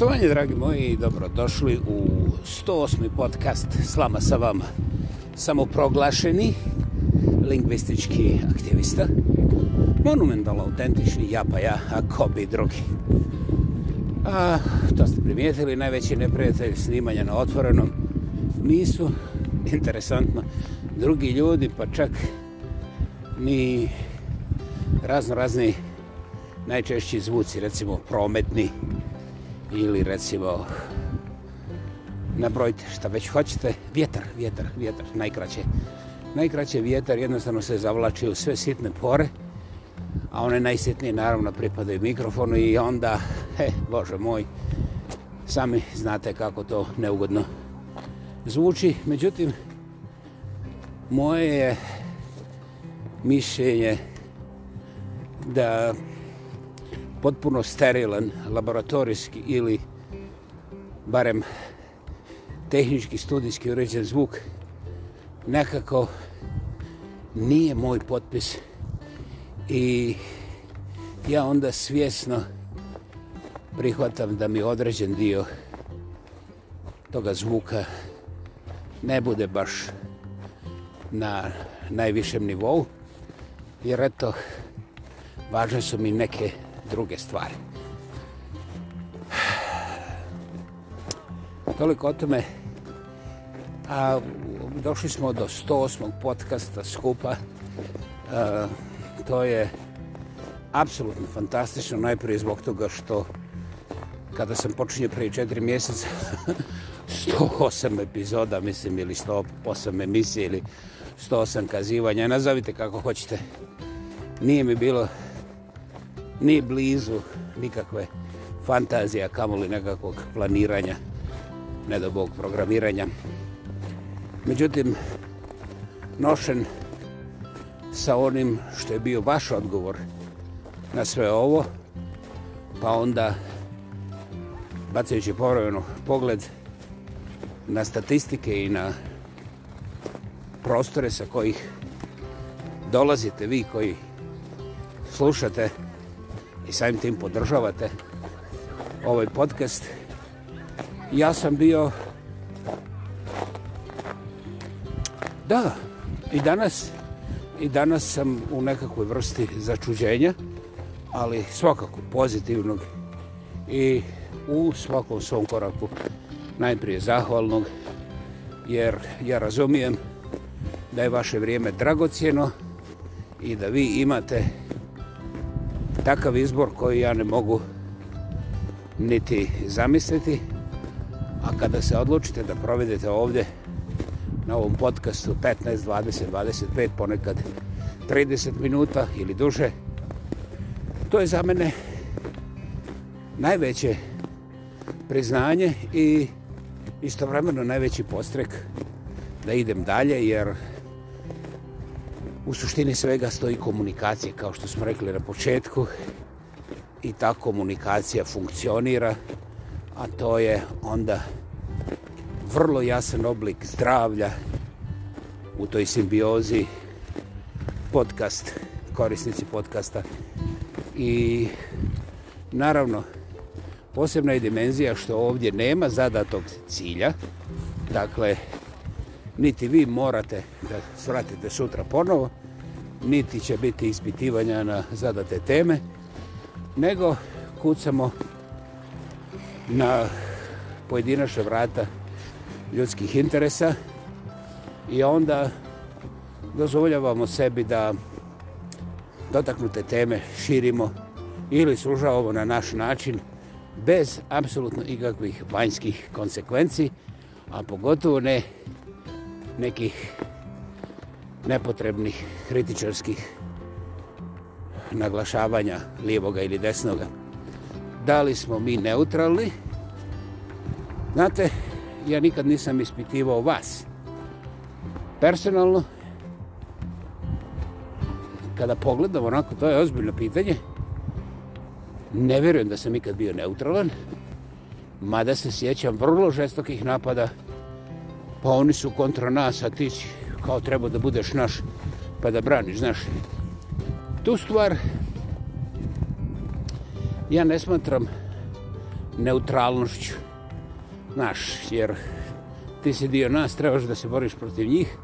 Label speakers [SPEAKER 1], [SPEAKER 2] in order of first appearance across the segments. [SPEAKER 1] Poštovanje, dragi moji, dobrodošli u 108. podcast Slama sa vama. Samoproglašeni lingvistički aktivista. Monumental, autentični, ja pa ja, a ko bi drugi. A, to ste primijetili, najveći neprijatelj snimanja na otvorenom nisu, interesantno, drugi ljudi, pa čak ni razno razni najčešći zvuci, recimo prometni, prometni, ili recimo nabrojite šta već hoćete, vjetar, vjetar, vjetar, najkraće. Najkraće vjetar jednostavno se zavlači u sve sitne pore, a one najsitnije naravno pripadaju mikrofonu i onda, he, bože moj, sami znate kako to neugodno zvuči. Međutim, moje je mišljenje da potpuno sterilan laboratorijski ili barem tehnički studijski uređen zvuk nekako nije moj potpis i ja onda svjesno prihvatam da mi određen dio toga zvuka ne bude baš na najvišem nivou jer eto važne su mi neke druge stvari. Toliko o tome. A, pa, došli smo do 108. podcasta skupa. A, to je apsolutno fantastično, najprije zbog toga što kada sam počinio prije četiri mjeseca 108 epizoda, mislim, ili 108 emisije, ili 108 kazivanja, nazavite kako hoćete. Nije mi bilo ni blizu nikakve fantazije, kamoli nekakvog planiranja, ne do bog programiranja. Međutim, nošen sa onim što je bio vaš odgovor na sve ovo, pa onda bacajući povrveno pogled na statistike i na prostore sa kojih dolazite vi koji slušate, i samim tim podržavate ovaj podcast. Ja sam bio... Da, i danas, i danas sam u nekakvoj vrsti začuđenja, ali svakako pozitivnog i u svakom svom koraku najprije zahvalnog, jer ja razumijem da je vaše vrijeme dragocjeno i da vi imate takav izbor koji ja ne mogu niti zamisliti. A kada se odlučite da provedete ovdje na ovom podcastu 15, 20, 25, ponekad 30 minuta ili duže, to je za mene najveće priznanje i istovremeno najveći postrek da idem dalje jer u suštini svega stoji komunikacija, kao što smo rekli na početku, i ta komunikacija funkcionira, a to je onda vrlo jasan oblik zdravlja u toj simbiozi podcast, korisnici podcasta. I naravno, posebna je dimenzija što ovdje nema zadatog cilja, dakle, niti vi morate da svratite sutra ponovo, niti će biti ispitivanja na zadate teme, nego kucamo na pojedinaša vrata ljudskih interesa i onda dozvoljavamo sebi da dotaknute teme širimo ili služavamo na naš način bez apsolutno ikakvih vanjskih konsekvenci, a pogotovo ne nekih nepotrebnih kritičarskih naglašavanja lijevoga ili desnoga. Da li smo mi neutralni? Znate, ja nikad nisam ispitivao vas. Personalno, kada pogledam onako, to je ozbiljno pitanje, ne vjerujem da sam ikad bio neutralan, mada se sjećam vrlo žestokih napada pa oni su kontra nas, a ti si kao treba da budeš naš, pa da braniš, znaš. Tu stvar, ja ne smatram neutralnošću, znaš, jer ti si dio nas, trebaš da se boriš protiv njih,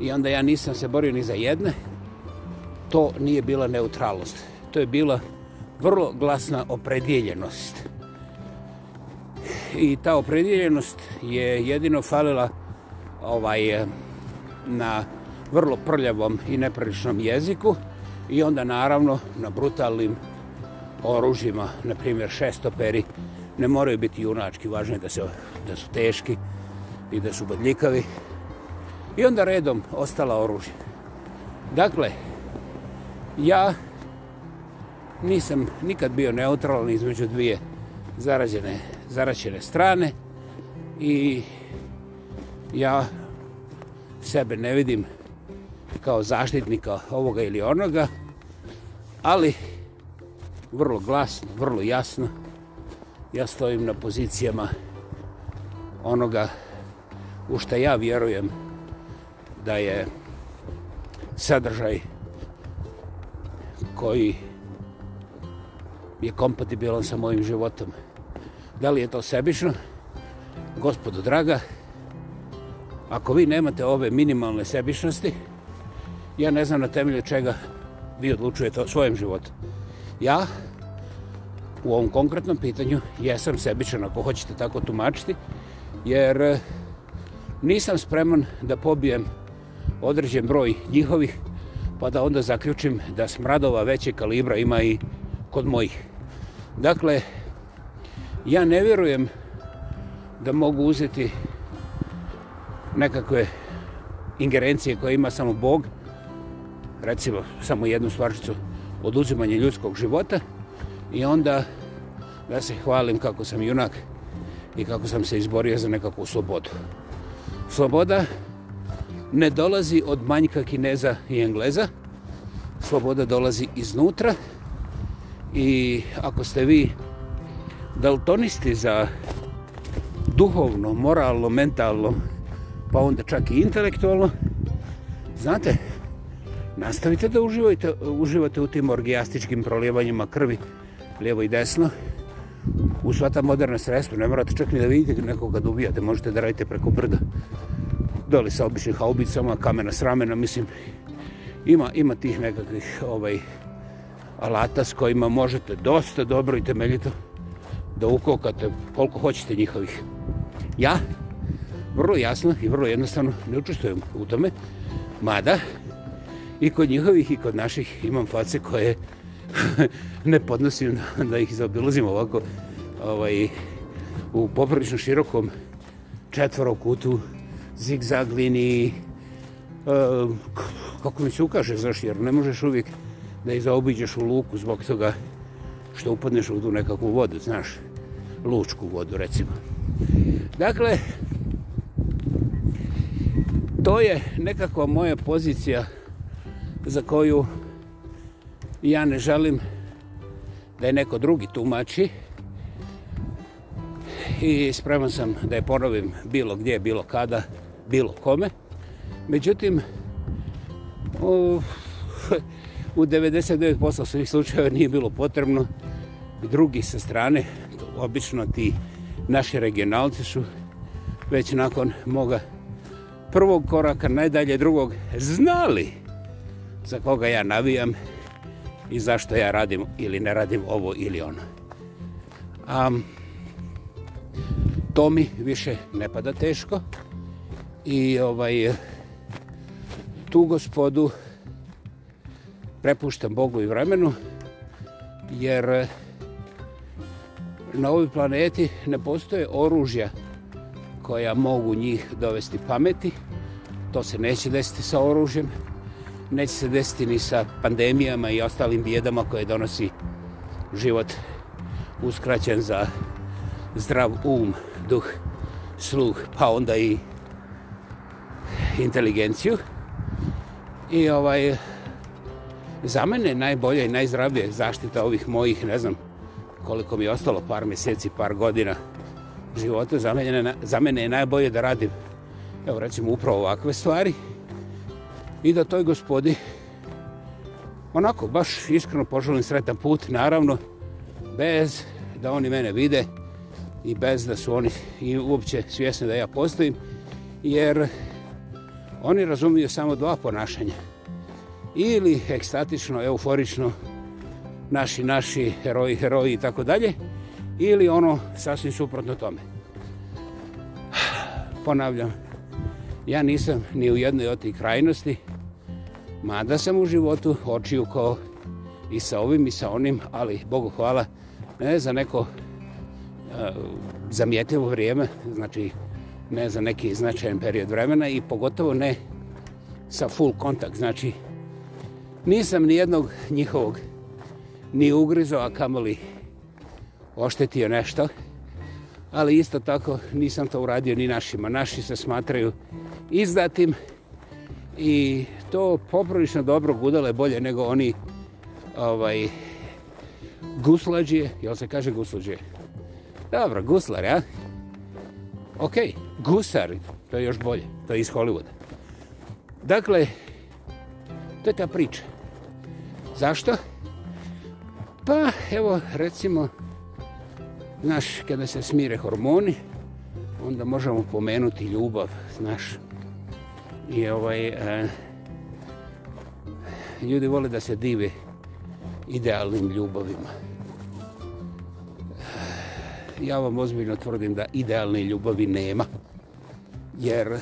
[SPEAKER 1] i onda ja nisam se borio ni za jedne, to nije bila neutralnost. To je bila vrlo glasna opredjeljenost i ta opredjeljenost je jedino falila ovaj, eh, na vrlo prljavom i neprilišnom jeziku i onda naravno na brutalnim oružjima, na primjer šestoperi, ne moraju biti junački, važno je da, se, da su teški i da su bodljikavi. I onda redom ostala oružje. Dakle, ja nisam nikad bio neutralan između dvije zarađene zaraćene strane i ja sebe ne vidim kao zaštitnika ovoga ili onoga, ali vrlo glasno, vrlo jasno, ja stojim na pozicijama onoga u što ja vjerujem da je sadržaj koji je kompatibilan sa mojim životom. Da li je to sebično? Gospodo draga, ako vi nemate ove minimalne sebičnosti, ja ne znam na temelju čega vi odlučujete o svojem životu. Ja, u ovom konkretnom pitanju, jesam sebičan, ako hoćete tako tumačiti, jer eh, nisam spreman da pobijem određen broj njihovih, pa da onda zaključim da smradova veće kalibra ima i kod mojih. Dakle, ja ne vjerujem da mogu uzeti nekakve ingerencije koje ima samo Bog, recimo samo jednu stvarčicu oduzimanje ljudskog života i onda da se hvalim kako sam junak i kako sam se izborio za nekakvu slobodu. Sloboda ne dolazi od manjka kineza i engleza. Sloboda dolazi iznutra i ako ste vi daltonisti za duhovno, moralno, mentalno, pa onda čak i intelektualno, znate, nastavite da uživate, uživate u tim orgijastičkim prolijevanjima krvi lijevo i desno, u sva ta moderna sredstva, ne morate čak ni da vidite nekoga da ubijate, možete da radite preko brda, doli sa običnim haubicama, kamena s ramena, mislim, ima, ima tih nekakvih ovaj, alata s kojima možete dosta dobro i temeljito da ukokate koliko hoćete njihovih. Ja, vrlo jasno i vrlo jednostavno, ne učestvujem u tome, mada i kod njihovih i kod naših imam face koje ne podnosim da, da ih zaobilazim ovako ovaj, u poprlično širokom četvorokutu, zigzag liniji, um, kako mi se ukaže, znaš, jer ne možeš uvijek da ih zaobiđeš u luku zbog toga što upadneš u tu nekakvu vodu, znaš, lučku vodu recimo. Dakle, to je nekakva moja pozicija za koju ja ne želim da je neko drugi tumači i spreman sam da je ponovim bilo gdje, bilo kada, bilo kome. Međutim, u, u 99% svih slučajeva nije bilo potrebno drugi sa strane, to obično ti naši regionalci su već nakon moga prvog koraka, najdalje drugog, znali za koga ja navijam i zašto ja radim ili ne radim ovo ili ono. A, to mi više ne pada teško i ovaj tu gospodu prepuštam Bogu i vremenu jer na ovoj planeti ne postoje oružja koja mogu njih dovesti pameti. To se neće desiti sa oružjem. Neće se desiti ni sa pandemijama i ostalim bijedama koje donosi život uskraćen za zdrav um, duh, sluh, pa onda i inteligenciju. I ovaj, za mene najbolja i najzdravija zaštita ovih mojih, ne znam, koliko mi je ostalo par mjeseci, par godina života, za mene, za mene je najbolje da radim, evo recimo, upravo ovakve stvari i da toj gospodi onako, baš iskreno poželim sretan put, naravno, bez da oni mene vide i bez da su oni i uopće svjesni da ja postojim, jer oni razumiju samo dva ponašanja. Ili ekstatično, euforično, euforično, naši, naši heroji, heroji i tako dalje, ili ono sasvim suprotno tome. Ponavljam, ja nisam ni u jednoj od tih krajnosti, mada sam u životu očiju kao i sa ovim i sa onim, ali Bogu hvala, ne za neko uh, e, zamijetljivo vrijeme, znači ne za neki značajan period vremena i pogotovo ne sa full kontakt, znači nisam ni jednog njihovog ni ugrizo, a kamoli oštetio nešto. Ali isto tako nisam to uradio ni našima. Naši se smatraju izdatim i to poprilično dobro gudale bolje nego oni ovaj guslađe, jel se kaže guslađe? Dobro, guslar, ja? Ok, gusar, to je još bolje, to je iz Hollywooda. Dakle, to je ta priča. Zašto? Pa, evo, recimo, znaš, kada se smire hormoni, onda možemo pomenuti ljubav, znaš. I ovaj, e, ljudi vole da se dive idealnim ljubavima. Ja vam ozbiljno tvrdim da idealne ljubavi nema. Jer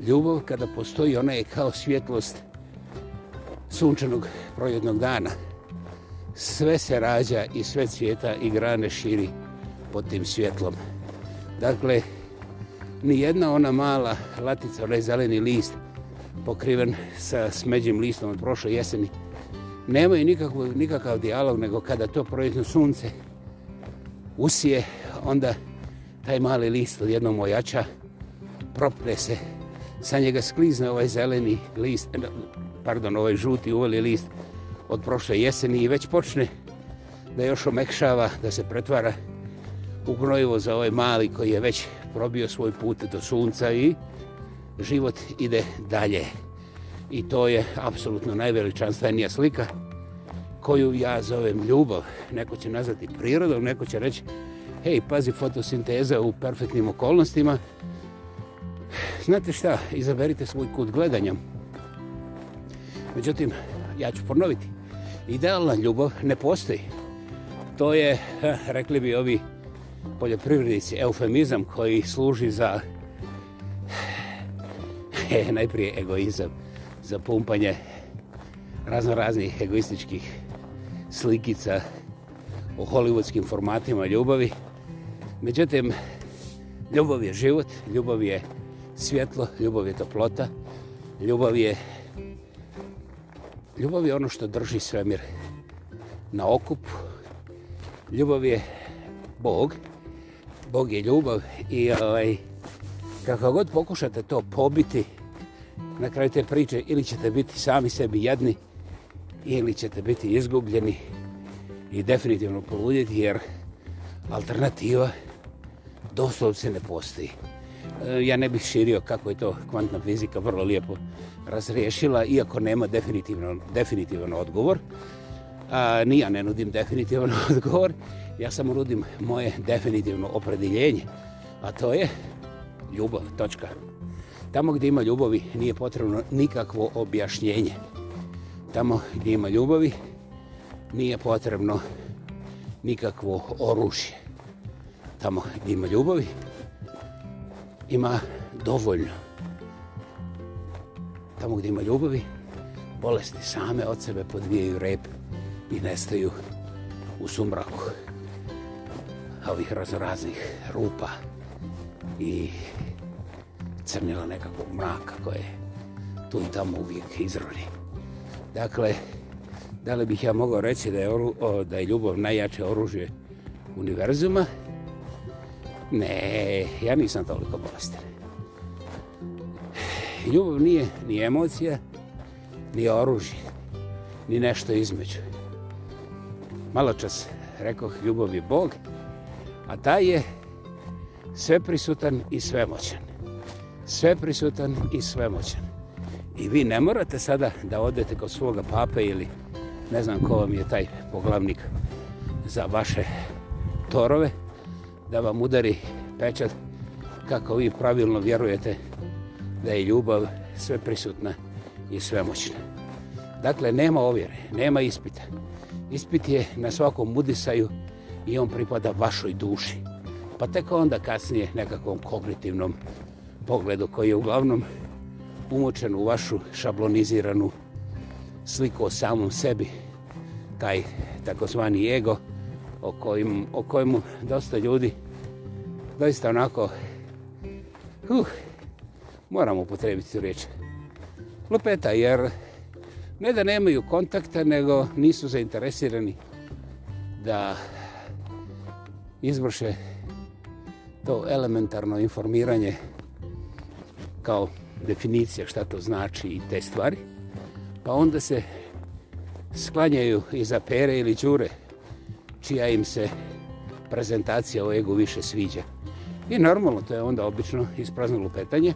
[SPEAKER 1] ljubav kada postoji, ona je kao svjetlost sunčanog projednog dana sve se rađa i sve cvjeta i grane širi pod tim svjetlom. Dakle, ni jedna ona mala latica, onaj zeleni list pokriven sa smeđim listom od prošle jeseni, nemaju nikakvu, nikakav dijalog nego kada to projetno sunce usije, onda taj mali list od jednog mojača propne se, sa njega sklizne ovaj zeleni list, pardon, ovaj žuti uveli list, od prošle jeseni i već počne da još omekšava, da se pretvara u gnojivo za ovaj mali koji je već probio svoj put do sunca i život ide dalje. I to je apsolutno najveličanstvenija slika koju ja zovem ljubav. Neko će nazvati prirodom, neko će reći hej, pazi fotosinteza u perfektnim okolnostima. Znate šta, izaberite svoj kut gledanja. Međutim, ja ću ponoviti idealna ljubav ne postoji. To je, rekli bi ovi poljoprivrednici, eufemizam koji služi za najprije egoizam, za pumpanje razno raznih egoističkih slikica u hollywoodskim formatima ljubavi. Međutim, ljubav je život, ljubav je svjetlo, ljubav je toplota, ljubav je Ljubav je ono što drži svemir na okupu. Ljubav je Bog. Bog je ljubav i ovaj, kako god pokušate to pobiti na kraju te priče, ili ćete biti sami sebi jedni, ili ćete biti izgubljeni i definitivno poludjeti, jer alternativa doslovce ne postoji. E, ja ne bih širio kako je to kvantna fizika vrlo lijepo razriješila, iako nema definitivno, definitivan odgovor. A, ni ja ne nudim definitivan odgovor, ja samo nudim moje definitivno opredeljenje, a to je ljubav, točka. Tamo gdje ima ljubavi nije potrebno nikakvo objašnjenje. Tamo gdje ima ljubavi nije potrebno nikakvo oružje. Tamo gdje ima ljubavi ima dovoljno. Tamo gdje ima ljubavi, bolesti same od sebe podvijaju rep i nestaju u sumraku ovih raznoraznih rupa i crnila nekakvog mraka koje tu i tamo uvijek izroni. Dakle, da li bih ja mogao reći da je, oru, o, da je ljubav najjače oružje univerzuma, Ne, ja nisam toliko bolestan. Ljubav nije ni emocija, ni oružje, ni nešto između. Malo čas rekao ljubav je Bog, a taj je sve prisutan i svemoćan. Sve prisutan i svemoćan. I vi ne morate sada da odete kod svoga pape ili ne znam ko vam je taj poglavnik za vaše torove, da vam udari pečat kako vi pravilno vjerujete da je ljubav sve prisutna i sve moćna. Dakle, nema ovjere, nema ispita. Ispit je na svakom mudisaju i on pripada vašoj duši. Pa teko onda kasnije nekakvom kognitivnom pogledu koji je uglavnom umočen u vašu šabloniziranu sliku o samom sebi, taj takozvani ego, o, kojim, o kojemu dosta ljudi doista onako uh, moramo upotrebiti tu riječ lupeta jer ne da nemaju kontakta nego nisu zainteresirani da izvrše to elementarno informiranje kao definicija šta to znači i te stvari pa onda se sklanjaju iza pere ili đure čija im se prezentacija o egu više sviđa. I normalno, to je onda obično ispraznilo petanje,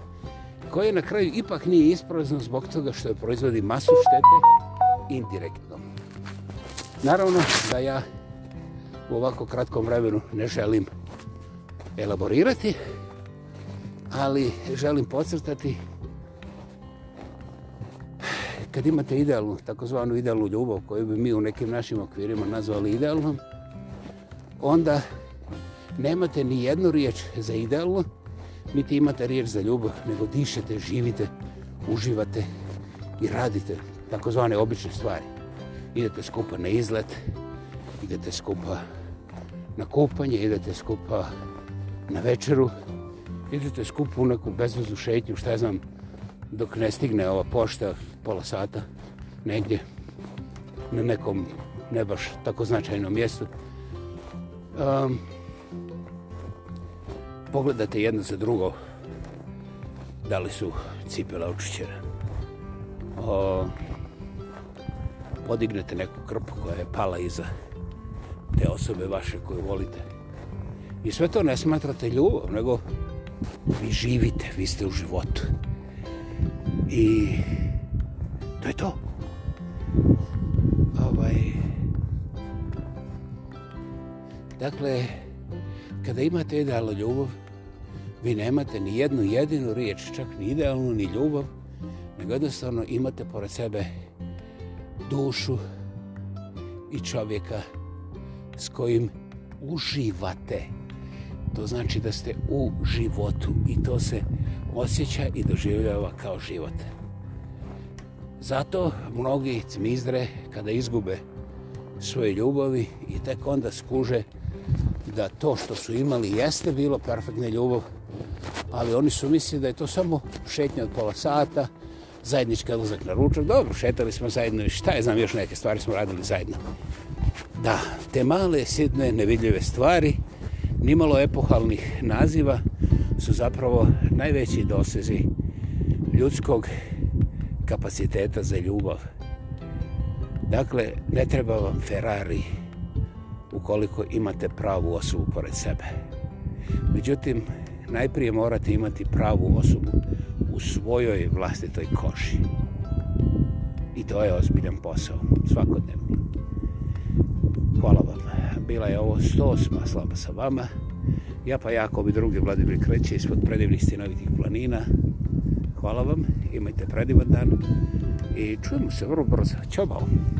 [SPEAKER 1] koje na kraju ipak nije isprazno zbog toga što je proizvodi masu štete indirektno. Naravno da ja u ovako kratkom vremenu ne želim elaborirati, ali želim pocrtati kad imate idealnu, takozvanu idealnu ljubav koju bi mi u nekim našim okvirima nazvali idealnom, onda nemate ni jednu riječ za idealno, niti imate riječ za ljubav, nego dišete, živite, uživate i radite takozvane obične stvari. Idete skupa na izlet, idete skupa na kupanje, idete skupa na večeru, idete skupa u neku bezvezu šetnju, šta ja znam, dok ne stigne ova pošta pola sata negdje na nekom ne baš tako značajnom mjestu um, ehm, pogledate jedno za drugo da li su cipela učućena. Podignete neku krpu koja je pala iza te osobe vaše koje volite. I sve to ne smatrate ljubav, nego vi živite, vi ste u životu. I to je to. Dakle, kada imate idealnu ljubav, vi nemate ni jednu jedinu riječ, čak ni idealnu, ni ljubav, nego jednostavno imate pored sebe dušu i čovjeka s kojim uživate. To znači da ste u životu i to se osjeća i doživljava kao život. Zato mnogi cmizdre kada izgube životu, svoje ljubavi i tek onda skuže da to što su imali jeste bilo perfektna ljubav, ali oni su mislili da je to samo šetnja od pola sata, zajednički odlazak na ručak, dobro, šetali smo zajedno i šta je znam, još neke stvari smo radili zajedno. Da, te male, sidne, nevidljive stvari, nimalo epohalnih naziva, su zapravo najveći dosezi ljudskog kapaciteta za ljubav. Dakle, ne treba vam Ferrari ukoliko imate pravu osobu pored sebe. Međutim, najprije morate imati pravu osobu u svojoj vlastitoj koži. I to je ozbiljan posao, svakodnevni. Hvala vam. Bila je ovo 108. slaba sa vama. Ja pa jako bi drugi Vladimir kreće ispod predivnih stinovitih planina. Hvala vam, imajte predivan dan i čujemo se vrlo brzo. Ćao, bao.